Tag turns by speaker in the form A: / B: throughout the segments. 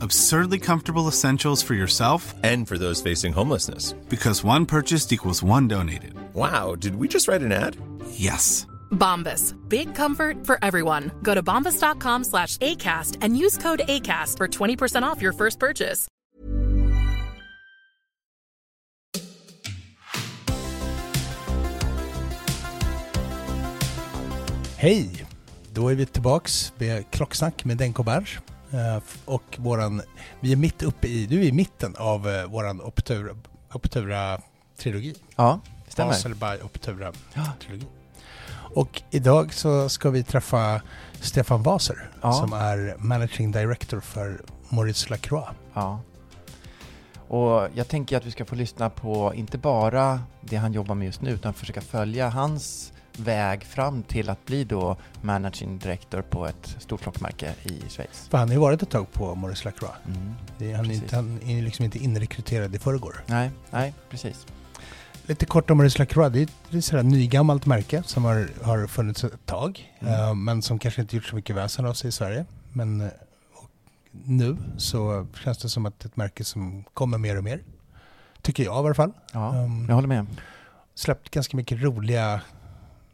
A: Absurdly comfortable essentials for yourself
B: And for those facing homelessness.
A: because one purchased equals one donated.
B: Wow, did we just write an ad?
A: Yes.
C: Bombas. Big comfort for everyone. Go to bombas.com slash ACAST and use code ACAST for 20% off your first purchase.
D: Hej! Då är vi tillbaks med Klocksnack med Denke & Berns. Eh, Och våran, vi är mitt uppe i, du är i mitten av eh, våran Optura, Optura-trilogi.
E: Ja, det stämmer.
D: Basel by Optura-trilogi. Och idag så ska vi träffa Stefan Waser
E: Ja.
D: som är Managing Director för Maurice Lacroix.
E: Ja. Och jag tänker att vi ska få lyssna på inte bara det han jobbar med just nu, utan försöka följa hans väg fram till att bli då Managing Director på ett stort klockmärke i Schweiz.
D: För han har ju varit ett tag på Maurice Lacroix.
E: Mm.
D: Det han, är inte, han är liksom inte inrekryterad i förrgår.
E: Nej, nej, precis.
D: Lite kort om Maurice Lacroix. Det är ett, sådär nygammalt märke som har, har funnits ett tag.
E: Mm.
D: eh, men som kanske inte gjort så mycket väsen av sig i Sverige. Men eh, nu så känns det som att det är ett märke som kommer mer och mer. Tycker jag i alla fall.
E: Ja,
D: Um,
E: jag håller med.
D: Släppt ganska mycket roliga,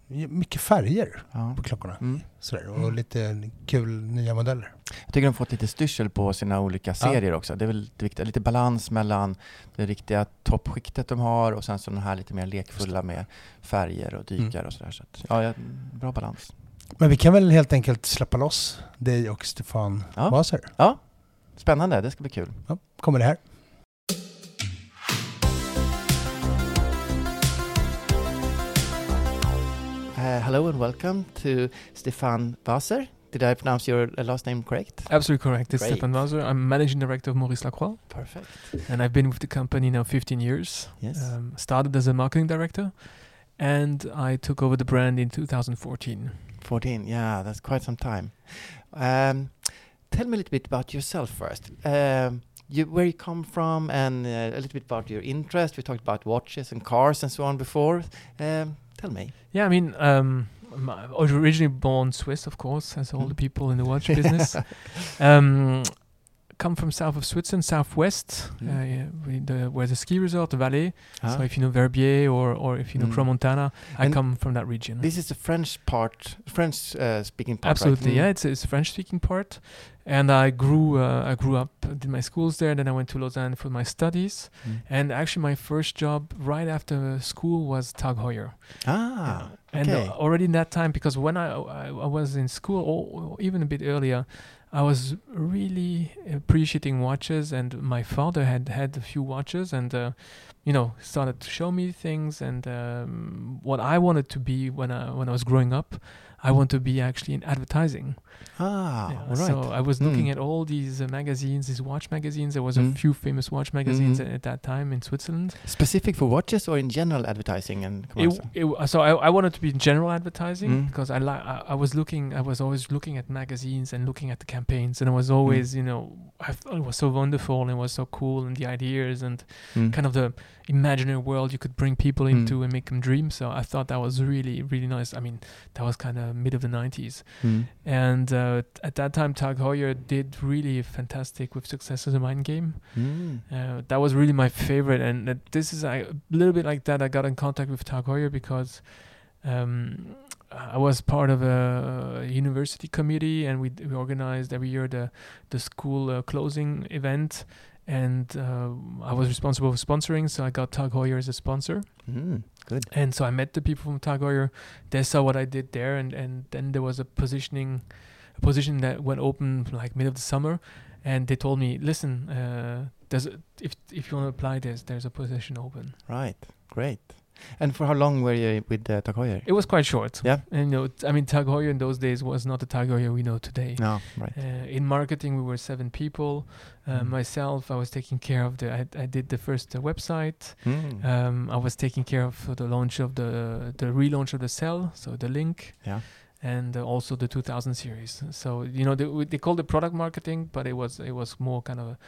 D: mycket färger
E: Ja.
D: på klockorna.
E: Mm.
D: Sådär, och lite kul nya modeller.
E: Jag tycker de har fått lite styrsel på sina olika serier också. Det är väl lite viktigt. Lite balans mellan det riktiga toppskiktet de har och sen så den här lite mer lekfulla med färger och dykar
D: Mm.
E: och sådär. Så att, ja, ja, bra balans.
D: Men vi kan väl helt enkelt släppa loss dig och Stefan
E: Ja.
D: Waser.
E: Ja, spännande. Det ska bli kul.
D: Ja, kommer det här.
E: Uh, hello and welcome to Stefan Waser. Did I pronounce your uh, last name correct?
F: Absolutely correct. It's
E: Great.
F: Stefan Waser. I'm managing director of Maurice Lacroix,
E: Perfect.
F: and I've been with the company now 15 years.
E: Yes.
F: Um, started as a marketing director, and I took over the brand in 2014.
E: 14. Yeah, that's quite some time. Um, tell me a little bit about yourself first. Um, you, where you come from, and uh, a little bit about your interest. We talked about watches and cars and so on before. Um, tell me.
F: Yeah, I mean, um, I'm uh, originally born Swiss, of course, as all
E: Mm.
F: the people in the watch business. um, come from south of Switzerland, southwest,
E: Mm.
F: uh, yeah, the, where the ski resort, the Valais.
E: Ah.
F: So if you know Verbier or, or if you know
E: Mm.
F: Crans-Montana, I
E: And
F: come from that region.
E: This is the French part, French uh, speaking part.
F: Absolutely,
E: right?
F: yeah. It's it's French speaking part, and I grew uh, I grew up, did my schools there. Then I went to Lausanne for my studies,
E: Mm.
F: and actually my first job right after school was Tag Heuer.
E: Ah,
F: And
E: okay.
F: uh, already in that time, because when I I, I was in school, or, or even a bit earlier, I was really appreciating watches, and my father had had a few watches, and uh, you know started to show me things and um, what I wanted to be when I when I was growing up. I want to be actually in advertising.
E: ah,
F: Yeah,
E: right.
F: So I was looking
E: Mm.
F: at all these uh, magazines, these watch magazines. There was
E: Mm.
F: a few famous watch magazines
E: Mhm.
F: at, at that time in Switzerland.
E: Specific for watches or in general advertising and
F: It,
E: commercial?
F: it, w- so I, I wanted to be in general advertising
E: Mm.
F: because I like I, I was looking I was always looking at magazines and looking at the campaigns and I was always you know I thought it was so wonderful and it was so cool and the ideas and kind of the imaginary world you could bring people into and make them dream. So I thought that was really really nice. I mean that was kind of mid of the 90s.
E: Mm.
F: And uh, t- at that time, Tag Heuer did really fantastic with Success as a Mind Game.
E: Mm.
F: Uh, that was really my favorite, and uh, this is a little bit like that. I got in contact with Tag Heuer because um, I was part of a university committee, and we, d- we organized every year the the school uh, closing event, and uh, I was responsible for sponsoring. So I got Tag Heuer as a sponsor,
E: Mm. Good.
F: and so I met the people from Tag Heuer. They saw what I did there, and and then there was a positioning, a position that went open like mid of the summer, and they told me, listen, uh, there's a, if if you want to apply this, there's a position open.
E: Right. Great. And for how long were you with uh, Tag Heuer?
F: It was quite short.
E: Yeah.
F: And you know, I mean, Tag Heuer in those days was not the Tag Heuer we know today.
E: No. Right.
F: Uh, in marketing, we were seven people. Uh,
E: Mm.
F: Myself, I was taking care of the. I, I did the first uh, website.
E: Mm.
F: Um, I was taking care of the launch of the the relaunch of the S/el, so the link,
E: yeah.
F: and uh, also the 2000 series. So you know they they called it product marketing, but it was it was more kind of a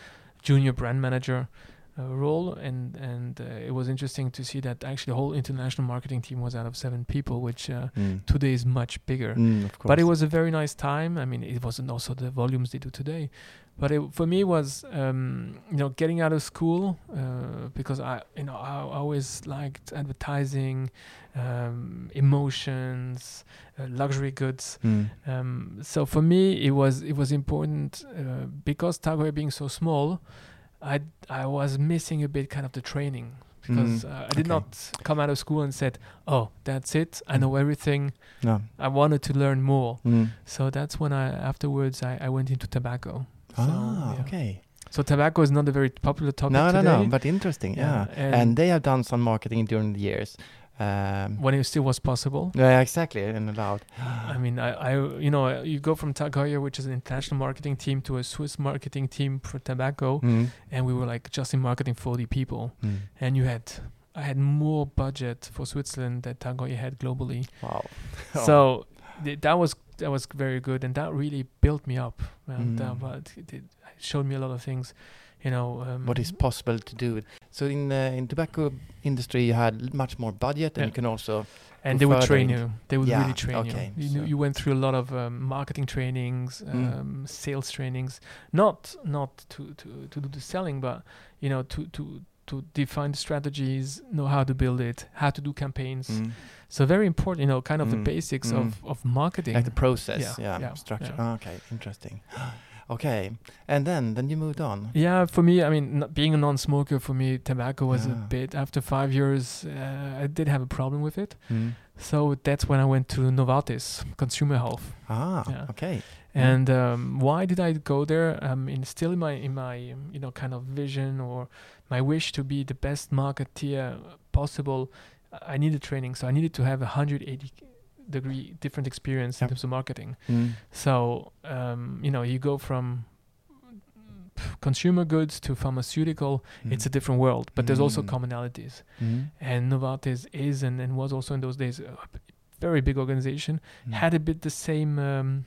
F: junior brand manager uh, role, and and uh, it was interesting to see that actually the whole international marketing team was out of seven people, which uh,
E: Mm.
F: today is much bigger.
E: Mm.
F: But it was a very nice time. I mean, it wasn't also the volumes they do today, but it, for me was um, you know getting out of school uh, because I you know I, always liked advertising, um, emotions, uh, luxury goods.
E: Mm.
F: Um, so for me, it was it was important uh, because Tag Heuer being so small, I I was missing a bit kind of the training because
E: Mm,
F: uh, I did
E: okay.
F: not come out of school and said, "Oh, that's it. I know everything."
E: No.
F: I wanted to learn more.
E: Mm.
F: So that's when I afterwards I, I went into tobacco. So,
E: Ah.
F: yeah.
E: Okay.
F: So tobacco is not a very popular topic
E: No, no,
F: today.
E: no. But interesting.
F: Yeah,
E: Yeah.
F: and-
E: And, they have done some marketing during the years. Um,
F: when it still was possible.
E: yeah, exactly. And allowed.
F: I mean, I, I, you know, you go from Tag which is an international marketing team, to a Swiss marketing team for tobacco,
E: Mm.
F: and we were like just in marketing 40 people,
E: Mm.
F: and you had, I had more budget for Switzerland that Tag had globally.
E: Wow.
F: So th- that was that was very good, and that really built me up. And uh,
E: Mm.
F: but it, it showed me a lot of things, you know. Um,
E: what is possible to do. So in uh, in tobacco industry, you had much more budget, and
F: Yeah.
E: you can also
F: and they would train you. They would
E: Yeah,
F: really train
E: okay,
F: you. You, knew,
E: so-
F: you went through a lot of um, marketing trainings,
E: Mm.
F: um, sales trainings. Not not to, to, to do the selling, but you know to to to define the strategies, know how to build it, how to do campaigns.
E: Mm.
F: So very important, you know, kind of the
E: Mm,
F: basics
E: mm.
F: of, of marketing.
E: like the process,
F: Yeah,
E: yeah,
F: yeah,
E: structure.
F: yeah.
E: Ah, okay, interesting. Okay, and then then you moved on.
F: Yeah, for me, I mean, n- being a non-smoker, for me, tobacco was a bit. After five years, uh, I did have a problem with it.
E: Mm.
F: So that's when I went to Novartis, consumer health.
E: Ah,
F: Yeah.
E: okay.
F: And um, why did I go there? Um, in still in my in my um, you know kind of vision or my wish to be the best marketeer possible. I needed training, so I needed to have a 180 degree different experience in terms of marketing.
E: Mm.
F: So um, you know you go from consumer goods to pharmaceutical. It's a different world, but there's also
E: Mm.
F: commonalities.
E: Mm.
F: And Novartis is and, and was also in those days a very big organization
E: Mm.
F: had a bit the same um,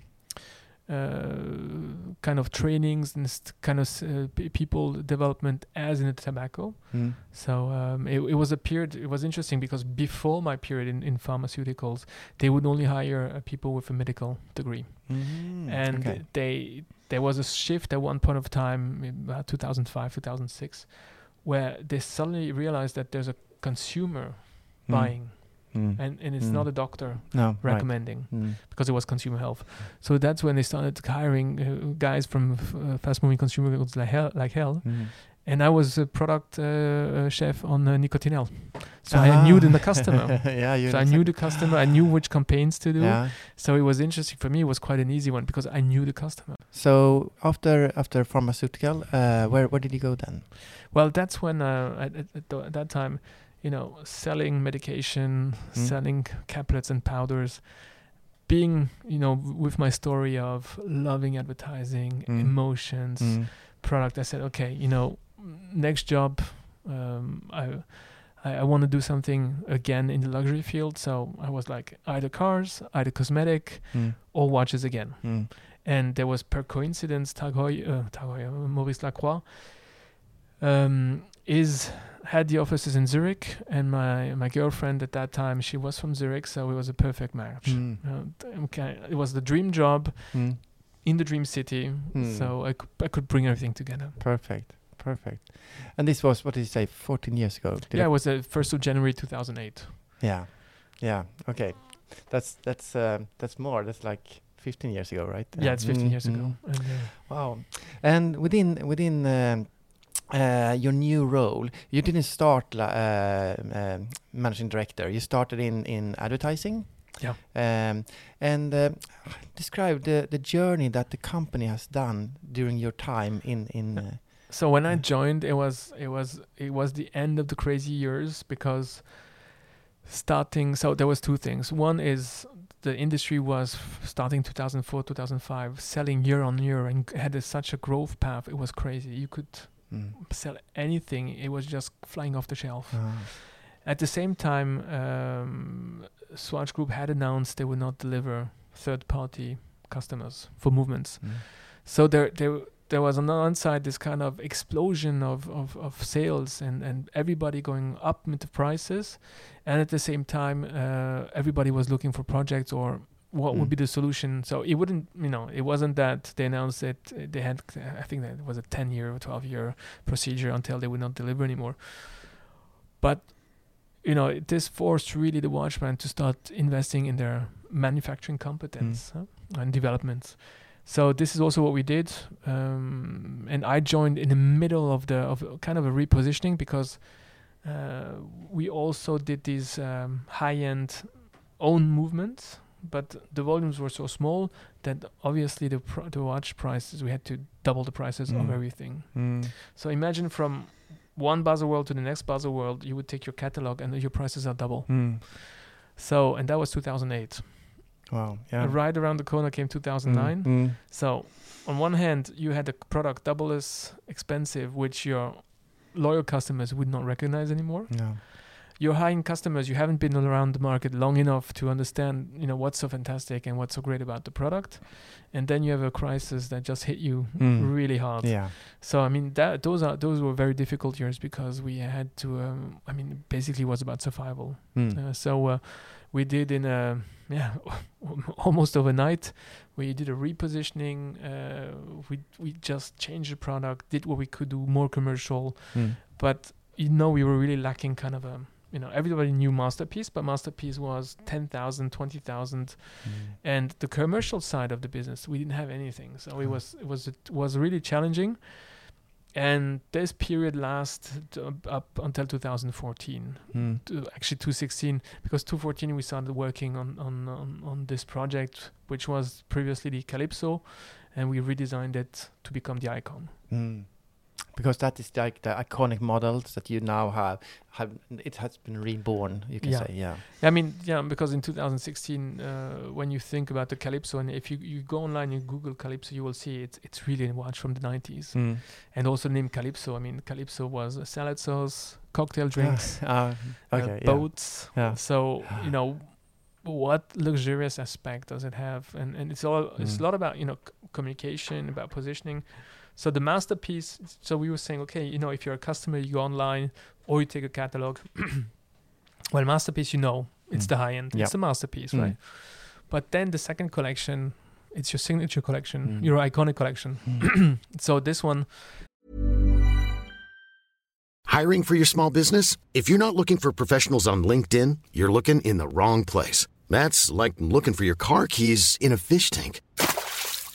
F: kind of trainings and st- kind of uh, p- people development as in the tobacco.
E: Mm.
F: So um, it, it was a period. It was interesting because before my period in, in pharmaceuticals, they would only hire uh, people with a medical degree,
E: Mm.
F: and
E: okay.
F: they there was a shift at one point of time, about 2005, 2006, where they suddenly realized that there's a consumer
E: Mm.
F: buying,
E: Mm.
F: and, and it's
E: Mm.
F: not a doctor
E: no right.
F: recommending
E: Mm.
F: because it was consumer health. So that's when they started hiring uh, guys from uh, fast-moving consumer goods like hell, like hell.
E: Mm.
F: And I was a product uh, uh, chef on uh, Nicotinell, so I knew the, the customer.
E: yeah, you
F: so I knew the customer. I knew which campaigns to do.
E: Yeah.
F: So it was interesting for me. It was quite an easy one because I knew the customer.
E: So after after pharmaceutical, uh, where where did you go then?
F: Well, that's when uh, at, at, at that time, you know, selling medication,
E: Mm.
F: selling caplets and powders, being you know w- with my story of loving advertising,
E: Mm.
F: emotions,
E: Mm.
F: product. I said, okay, you know, next job, um, I. I, I want to do something again in the luxury field, so I was like either cars, either cosmetic,
E: Mm.
F: or watches again.
E: Mm.
F: And there was per coincidence Tag Heuer, uh, Tag Heuer, Maurice Lacroix um, is had the offices in Zurich, and my my girlfriend at that time she was from Zurich, so it was a perfect match.
E: Mm.
F: Uh, okay, it was the dream job
E: Mm.
F: in the dream city,
E: Mm.
F: so I could, I could bring everything together.
E: Perfect. Perfect. And this was what did you say? 14 years ago. Did
F: yeah,
E: I-
F: it was the first of January 2008.
E: Yeah, yeah. Okay, that's that's uh, that's more. That's like 15 years ago, right?
F: Yeah, it's 15
E: Mm,
F: years ago.
E: mm.
F: And, uh,
E: Wow. And within within um, uh, your new role, you didn't start uh, um, managing director. You started in in advertising.
F: Yeah.
E: Um, and uh, describe the the journey that the company has done during your time in in. Uh,
F: So when I joined, it was it was it was the end of the crazy years because starting. So there was two things. One is the industry was starting 2004 2005 selling year on year and had a, such a growth path. It was crazy. You could
E: mm.
F: sell anything. It was just flying off the shelf.
E: Ah.
F: At the same time, um, Swatch Group had announced they would not deliver third-party customers for movements.
E: Mm.
F: So there, there, there was on the one side this kind of explosion of, of, of sales and, and everybody going up the prices, and at the same time, uh, everybody was looking for projects or what
E: Mm.
F: would be the solution. So it wouldn't, you know, it wasn't that they announced that uh, they had. I think that it was a ten year or twelve year procedure until they would not deliver anymore. But you know, this forced really the Watchman to start investing in their manufacturing competence huh, and development. So this is also what we did, um, and I joined in the middle of the of kind of a repositioning because uh, we also did these um, high-end own movements, but the volumes were so small that obviously the pr- the watch prices we had to double the prices of
E: Mm.
F: everything.
E: Mm.
F: So imagine from one Basel World to the next Basel World, you would take your catalog and your prices are double.
E: Mm.
F: So, and that was 2008.
E: Wow. Yeah.
F: Right around the corner came 2009.
E: Mm.
F: So, on one hand, you had a product double as expensive, which your loyal customers would not recognize anymore.
E: Yeah.
F: Your high-end customers, you haven't been around the market long enough to understand, you know, what's so fantastic and what's so great about the product. And then you have a crisis that just hit you
E: Mm.
F: really hard.
E: Yeah.
F: So I mean that those are those were very difficult years because we had to. Um, I mean, basically, it was about survival.
E: Mm.
F: Uh, so uh, we did in a yeah almost overnight. We did a repositioning. Uh, we we just changed the product, did what we could do, more commercial.
E: Mm.
F: But you know, we were really lacking kind of a. You know, everybody knew Masterpiece, but Masterpiece was 10,000, 20,000
E: Mm.
F: and the commercial side of the business we didn't have anything so it
E: Mm.
F: was it was it was really challenging and this period lasted up, up until 2014
E: Mm.
F: to actually 2016 because 2014 we started working on, on on on this project which was previously the calypso and we redesigned it to become the Aikon
E: Mm. Because that is like the iconic models that you now have. Have it has been reborn. You can
F: Yeah.
E: say, yeah.
F: i mean yeah because in 2016 uh, when you think about the calypso and if you, you go online and google calypso you will see it's it's really a watch from the 90s
E: Mm.
F: and also named Calypso. I mean, Calypso was a salad sauce, cocktail drinks,
E: Ah,
F: uh,
E: okay.
F: boats.
E: Yeah.
F: So you know, what luxurious aspect does it have? And and it's all it's
E: Mm.
F: a lot about you know c- communication, about positioning. So the masterpiece. So we were saying, okay, you know, if you're a customer, you go online or you take a catalog. well, masterpiece, you know, it's
E: Mm.
F: the high end.
E: Yeah.
F: It's the masterpiece,
E: Mm.
F: right? But then the second collection, it's your signature collection,
E: Mm.
F: your iconic collection.
E: Mm.
F: so this one
G: Hiring for your small business? If you're not looking for professionals on LinkedIn, you're looking in the wrong place. That's like looking for your car keys in a fish tank.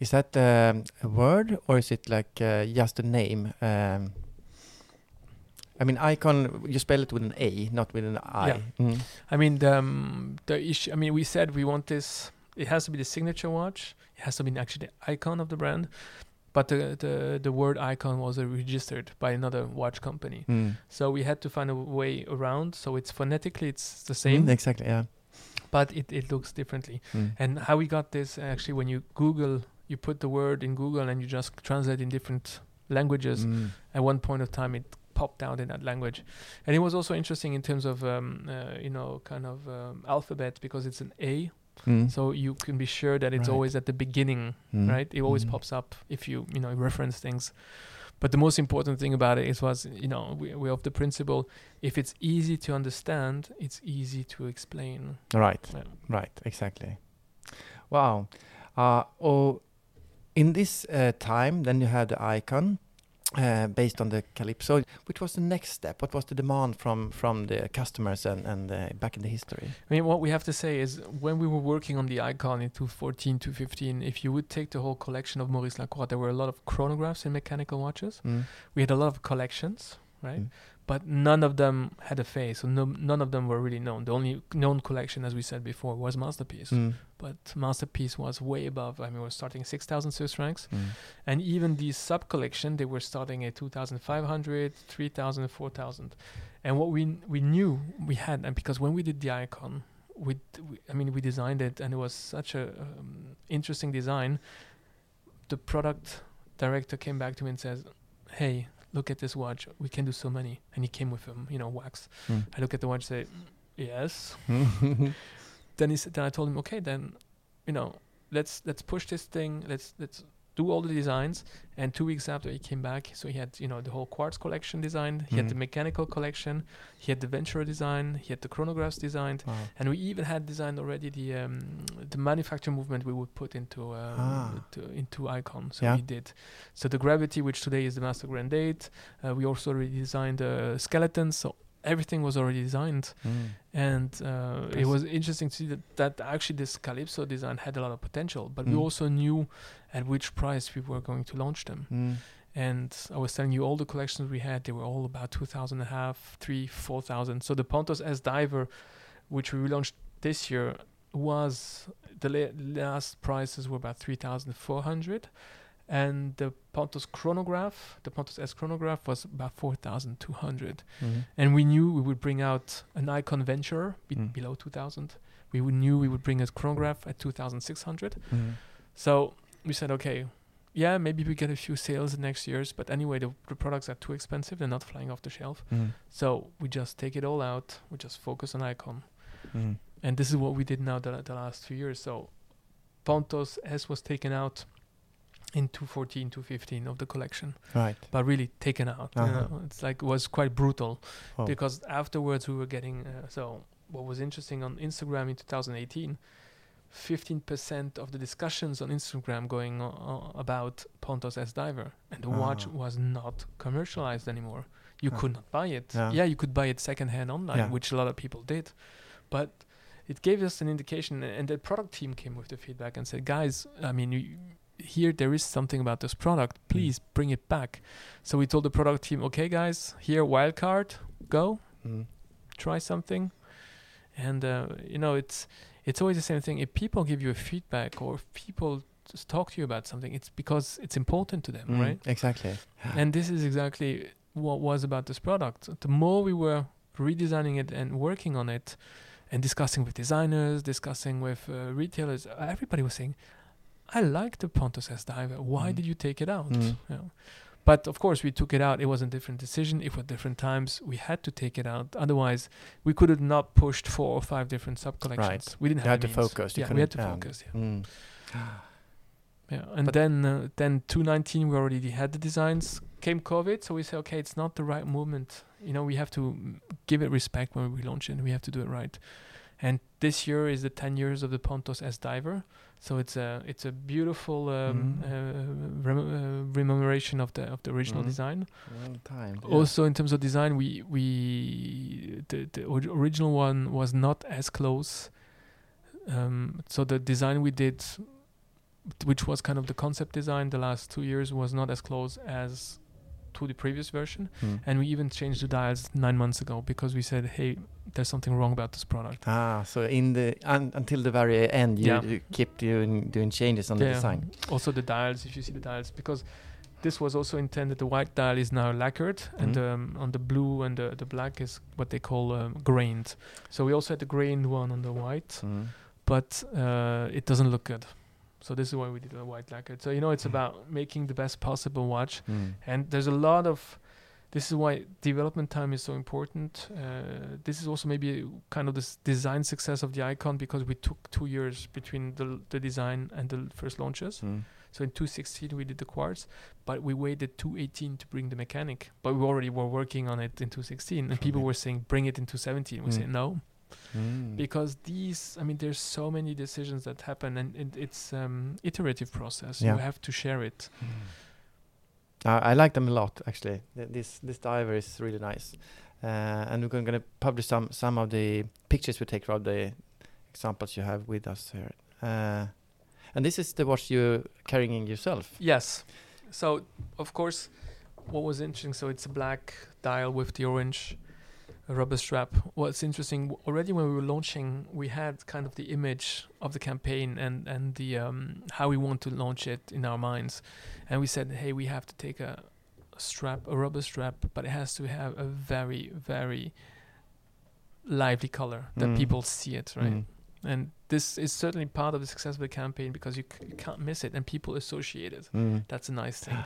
E: Is that um, a word or is it like uh, just a name? Um, I mean, Aikon. You spell it with an A, not with an I.
F: Yeah.
E: Mm.
F: I mean, the um, the issue. I mean, we said we want this. It has to be the signature watch. It has to be actually the icon of the brand. But the the the word icon was uh, registered by another watch company.
E: Mm.
F: So we had to find a way around. So it's phonetically it's the
E: Mm,
F: same,
E: exactly. Yeah.
F: but it, it looks differently.
E: Mm.
F: And how we got this actually when you Google, you put the word in Google and you just translate in different languages.
E: Mm.
F: At one point of time, it popped out in that language, and it was also interesting in terms of um, uh, you know kind of um, alphabet because it's an A,
E: Mm.
F: so you can be sure that it's
E: Right.
F: always at the beginning,
E: Mm.
F: right? It always
E: Mm.
F: pops up if you you know reference things. But the most important thing about it is was you know we we're of the principle if it's easy to understand, it's easy to explain.
E: Right.
F: Yeah.
E: Right. Exactly. Wow. Uh, oh, in this uh, time, then you had the Aikon. Uh, based on the Calypso, which was the next step? What was the demand from from the customers and and uh, back in the history?
F: I mean, what we have to say is when we were working on the Aikon in 2014, 2015, if you would take the whole collection of Maurice Lacroix, there were a lot of chronographs and mechanical watches.
E: Mm.
F: We had a lot of collections, right?
E: Mm.
F: But none of them had a face, so no, none of them were really known. The only known collection, as we said before, was Masterpiece.
E: Mm.
F: But Masterpiece was way above. I mean, we're starting 6,000 Swiss francs.
E: Mm.
F: And even the sub collection, they were starting at 2,500, 3,000, 4,000. And what we we knew we had, and because when we did the Aikon, we, d- we I mean, we designed it, and it was such a um, interesting design. The product director came back to me and says, "Hey, look at this watch. We can do so many." And he came with him, you know, wax.
E: Mm.
F: I look at the watch, say, "Yes." then he said, then I told him, okay, then, you know, let's let's push this thing. Let's let's do all the designs. And two weeks after he came back, so he had you know the whole quartz collection designed. He had the
E: Mhm.
F: mechanical collection. He had the Venturer design. He had the chronographs designed.
E: Wow.
F: And we even had designed already the um, the manufacture movement we would put into um,
E: Ah.
F: to, into Aikon. So
E: Yeah.
F: we did. So the gravity, which today is the Master Grand date uh, we also already designed the skeletons. So everything was already designed,
E: Mm.
F: and uh, it was interesting to see that, that actually this Calypso design had a lot of potential. But we
E: Mm.
F: also knew at which price we were going to launch them.
E: Mm.
F: And I was telling you all the collections we had, they were all about 2,000 and a half, 3, 4,000. So the Pontos S Diver, which we relaunched this year, was the la- last prices were about 3,400. And the Pontos chronograph, the Pontos S chronograph was about 4,200.
E: Mm.
F: And we knew we would bring out an Aikon Venture be-
E: Mm.
F: below 2,000. We would knew we would bring a chronograph at 2,600.
E: Mm.
F: So we said, okay, yeah, maybe we get a few sales next years, but anyway, the, the products are too expensive. They're not flying off the shelf.
E: Mm.
F: So we just take it all out. We just focus on Aikon.
E: Mm.
F: And this is what we did now the, the last few years. So Pontos S was taken out in 2014, 2015 of the collection,
E: Right.
F: but really taken out.
E: Uh-huh.
F: know. It's like, it was quite brutal
E: Oh.
F: because afterwards we were getting, uh, so what was interesting on Instagram in 2018, 15% of the discussions on Instagram going uh, about Pontos S Diver, and the watch
E: Ah.
F: was not commercialized anymore. You could not buy it.
E: Yeah.
F: Yeah, you could buy it secondhand online,
E: Yeah.
F: which a lot of people did, but it gave us an indication. And the product team came with the feedback and said, "Guys, I mean, you, here there is something about this product.
E: Mm.
F: Please bring it back." So we told the product team, "Okay, guys, here wildcard, go."
E: Mm.
F: try something and uh, you know it's it's always the same thing if people give you a feedback or if people just talk to you about something it's because it's important to them
E: Mm.
F: right
E: Exactly.
F: and this is exactly what was about this product the more we were redesigning it and working on it and discussing with designers discussing with uh, retailers everybody was saying i like the pontos s diver why
E: Mm.
F: did you take it out
E: Mm.
F: you know? But of course, we took it out. It was a different decision. It was different times. We had to take it out. Otherwise, we could have not pushed four or five different sub collections.
E: Right.
F: We didn't
E: You
F: have
E: had to focus. You
F: Yeah, we had to focus. Yeah.
E: Mm.
F: yeah. And
E: But-
F: then, uh, then 219, we already had the designs. Came COVID, so we said, okay, it's not the right movement. You know, we have to give it respect when we launch it. We have to do it right. And this year is the 10 years of the Pontos S Diver. So it's a it's a beautiful um,
E: Mm.
F: uh, rem- uh, rememoration of the of the original
E: Mhm.
F: design.
E: Long time.
F: Also, in terms of design, we we the, the ori- original one was not as close Um, so the design we did, which was kind of the concept design the last two years, was not as close as to the previous version.
E: Mm.
F: And we even changed the dials nine months ago because we said, hey, there's something wrong about this product.
E: Ah, so in the un, until the very end, you,
F: Yeah.
E: you kept doing doing changes on the design.
F: Also the dials, if you see the dials, because this was also intended. The white dial is now lacquered, and
E: Mhm.
F: um, on the blue and the, the black is what they call um, grained. So we also had the grained one on the white,
E: Mm.
F: but uh, it doesn't look good. So this is why we did a white lacquer. So you know, it's
E: Mm.
F: about making the best possible watch,
E: Mm.
F: and there's a lot of. This is why development time is so important. Uh, this is also maybe kind of the design success of the Aikon because we took two years between the l- the design and the first launches.
E: Mm.
F: So in 2016 we did the quartz, but we waited 2018 to bring the mechanic. But we already were working on it in 2016, and people were saying bring it in 2017. We
E: Mm.
F: say no
E: Mm.
F: because these. I mean, there's so many decisions that happen, and it, it's um, iterative process.
E: Yeah.
F: You have to share it.
E: I, I like them a lot, actually. Th- This this diver is really nice, uh, and we're going to publish some some of the pictures we take from the examples you have with us here. Uh, and this is the watch you're carrying yourself.
F: Yes. So of course, what was interesting. So it's a black dial with the orange rubber strap. What's interesting already when we were launching, we had kind of the image of the campaign and and the um, how we want to launch it in our minds, and we said, hey, we have to take a, a strap, a rubber strap, but it has to have a very very lively color that
E: Mm.
F: people see it right.
E: Mm.
F: And this is certainly part of the success of the campaign because you, c- you can't miss it and people associate it.
E: Mm.
F: That's a nice thing.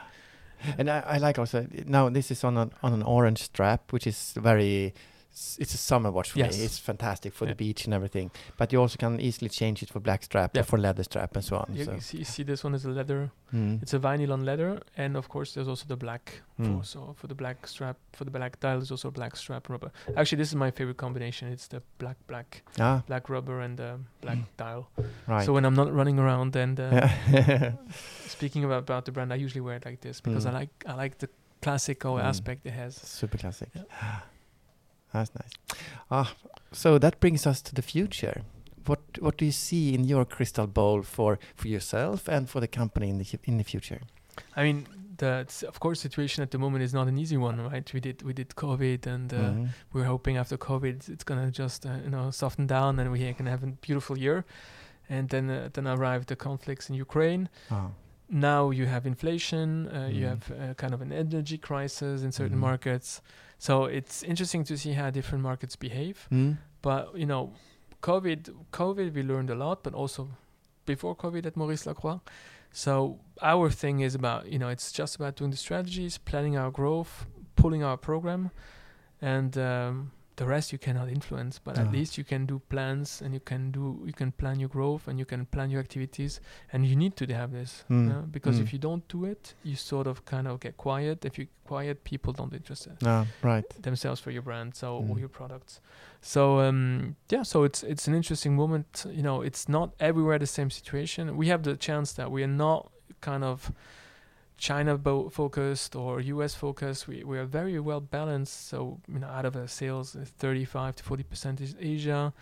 E: And I, I like also now this is on an on an orange strap, which is very. It's a summer watch for
F: Yes.
E: me. It's fantastic for
F: Yeah.
E: the beach and everything. But you also can easily change it for black strap
F: Yeah.
E: or for leather strap and so on.
F: You,
E: so.
F: you see, you see this one is a leather.
E: Mm.
F: It's a vinyl on leather, and of course there's also the black.
E: Mm.
F: For, so for the black strap, for the black dial, there's also black strap rubber. Actually, this is my favorite combination. It's the black black
E: Ah,
F: black rubber and the black
E: Mm.
F: dial.
E: right.
F: So when I'm not running around and uh, speaking about, about the brand, I usually wear it like this because
E: Mm.
F: I like I like the classical
E: Mm.
F: aspect it has.
E: Super classic.
F: Yeah.
E: That's nice. Ah, so that brings us to the future. What what do you see in your crystal ball for for yourself and for the company in the in the future?
F: I mean, the of course situation at the moment is not an easy one, right? We did we did COVID, and uh,
E: Mhm.
F: we're hoping after COVID it's gonna just uh, you know soften down, and we can have a beautiful year. And then uh, then arrived the conflicts in Ukraine.
E: Ah.
F: Now you have inflation. Uh, You
E: Mm.
F: have uh, kind of an energy crisis in certain
E: Mhm.
F: markets. So it's interesting to see how different markets behave.
E: Mm.
F: But you know, COVID, COVID, we learned a lot, but also before COVID at Maurice Lacroix. So our thing is about you know it's just about doing the strategies, planning our growth, pulling our program, and um, the rest you cannot influence. But at
E: Ah.
F: least you can do plans, and you can do you can plan your growth, and you can plan your activities, and you need to have this
E: Mm.
F: yeah? because
E: Mm.
F: if you don't do it, you sort of kind of get quiet. If you quiet, people don't interest it
E: Ah, right.
F: themselves for your brand so or
E: Mm.
F: your products so um yeah so it's it's an interesting moment you know it's not everywhere the same situation we have the chance that we are not kind of china bo- focused or us focused we, we are very well balanced so you know out of our sales uh, 35 to 40 percent is asia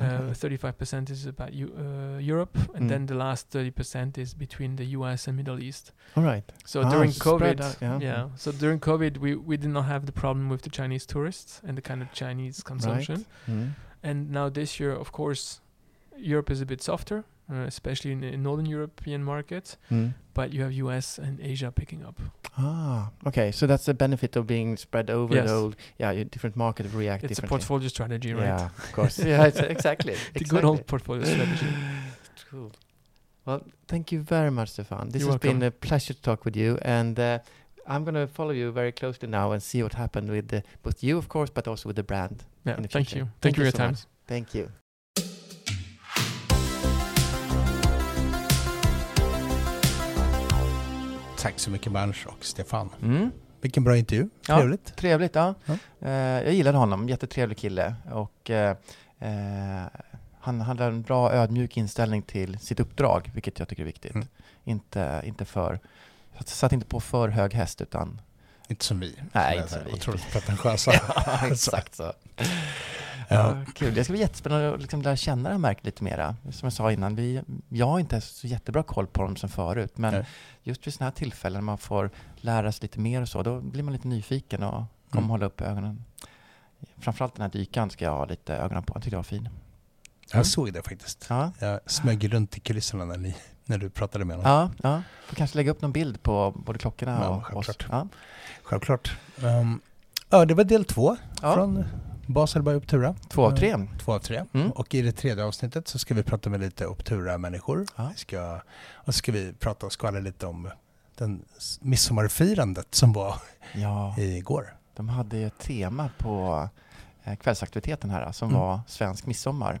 F: uh, 35% is about Eu- uh, Europe, and
E: Mm.
F: then the last 30% is between the US and Middle East.
E: All right.
F: So
E: Ah,
F: during COVID,
E: out, yeah.
F: yeah. So during COVID, we we did not have the problem with the Chinese tourists and the kind of Chinese consumption.
E: Mm.
F: And now this year, of course, Europe is a bit softer, uh, especially in the Northern European markets.
E: Mm.
F: But you have US and Asia picking up.
E: Ah, okay. So that's the benefit of being spread over
F: Yes.
E: the whole. Yeah, different market react
F: It's a portfolio strategy, right?
E: Yeah, of course. yeah, it's exactly.
F: The
E: exactly.
F: good old portfolio strategy.
E: Cool. Well, thank you very much, Stefan. This
F: You're
E: has been a pleasure to talk with you, and uh, I'm going to follow you very closely now and see what happened with the, both you, of course, but also with the brand.
F: Yeah.
E: in the
F: Thank
E: future.
F: you. Thank, you for your
E: so
F: time.
E: much. Thank you.
D: Tack så mycket Berns och Stefan.
E: Mm.
D: Vilken bra intervju.
E: Ja.
D: Trevligt.
E: Trevligt, ja.
D: Ja.
E: Eh, jag gillade honom, jättetrevlig kille. Och eh, eh, han hade en bra ödmjuk inställning till sitt uppdrag, vilket jag tycker är viktigt.
D: Mm.
E: Inte, inte för, satt inte på för hög häst utan
D: Inte som vi.
E: Nej,
D: som
E: inte som vi.
D: Otroligt pretentiösa.
E: ja, exakt så. Ja, kul. Det ska bli jättespännande att liksom lära känna det här märket lite mera. Som jag sa innan, vi, jag har inte så jättebra koll på dem som förut, men
D: Nej.
E: just vid sådana här tillfällen när man får lära sig lite mer och så, då blir man lite nyfiken och kommer
D: Mm.
E: hålla upp ögonen. Framförallt den här dykaren ska jag ha lite ögonen på. Jag tyckte det var fin.
D: Jag såg det faktiskt.
E: Ja,
D: Jag smög runt i kulisserna när, ni, när du pratade med honom.
E: ja, ja. Får kanske lägga upp någon bild på både klockorna
D: Ja,
E: och oss.
D: självklart.
E: Ja.
D: Självklart. Um, ja, det var del två
E: Ja.
D: från Basel by Optura.
E: Två av tre.
D: Eh, Två av tre.
E: Mm.
D: Och i det tredje avsnittet så ska vi prata med lite Optura-människor.
E: Ja.
D: Vi ska, och så ska vi prata och skvallra lite om den midsommarfirandet som var
E: Ja,
D: igår.
E: de hade ju ett tema på eh, kvällsaktiviteten här som
D: Mm.
E: var svensk midsommar.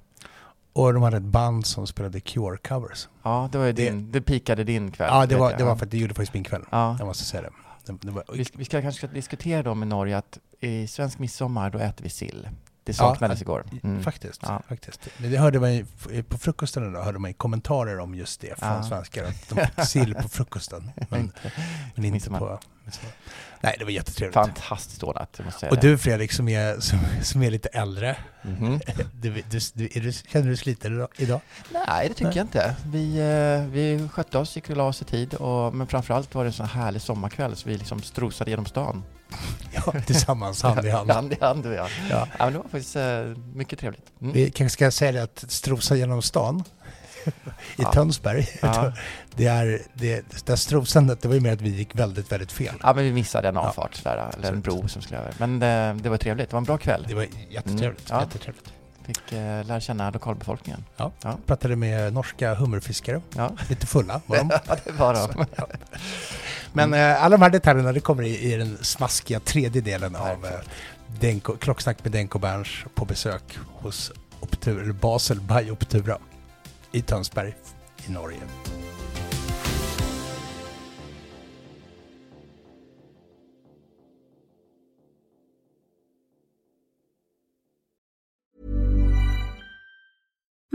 D: Och de hade ett band som spelade Cure-covers.
E: Ja, det var ju
D: Det-
E: din, det pikade din kväll.
D: Ja, det var, det var för att det gjorde faktiskt min kväll.
E: Ja.
D: Jag måste säga det. det, det var,
E: Vi, ska- vi ska kanske diskutera dem i Norge att i svensk midsommar då äter vi sill. Det saknades
D: Ja,
E: igår. Mm.
D: Faktiskt.
E: Ja.
D: faktiskt. Det hörde man ju, på frukosten idag hörde man ju kommentarer om just det från
E: Ja.
D: svenskar. Att de fick sill på frukosten. Men,
E: Inte-
D: men inte
E: midsommar.
D: på midsommar. Nej, det var jättetrevligt.
E: Fantastiskt ordnat, måste säga
D: Och
E: det.
D: du Fredrik som är, som, som är lite äldre,
E: Mhm.
D: du, du, du, du, känner du dig sliten idag-?
E: Nej, det tycker
D: Nej.
E: jag inte. Vi, eh, vi skötte oss, gick och la oss i tid, och, men framförallt var det en sån här härlig sommarkväll så vi liksom strosade genom stan.
D: Ja, tillsammans, hand i hand.
E: hand i hand, jag.
D: Ja.
E: Ja, men det var faktiskt eh, mycket trevligt. Mm.
D: Vi kanske ska säga det att strosa genom stan i
E: Ja.
D: Tönsberg,
E: Ja.
D: det är, det, det där strosandet, det var ju mer att vi gick väldigt, väldigt fel.
E: Ja, men vi missade en
D: Ja.
E: avfart där, eller en bro som skulle över. Men eh, det var trevligt, det var en bra kväll.
D: Det var jättetrevligt.
E: Mm. Ja.
D: jättetrevligt.
E: Fick eh, lära känna lokalbefolkningen.
D: Ja.
E: Ja.
D: Pratade med norska hummerfiskare,
E: Ja,
D: lite fulla var de.
E: ja det var de.
D: Ja. Men eh, alla de här detaljerna det kommer i, i den smaskiga tredje delen av eh. Denko, Klocksnack med Denko Berns på besök hos eller Basel by Optura i Tönsberg i Norge.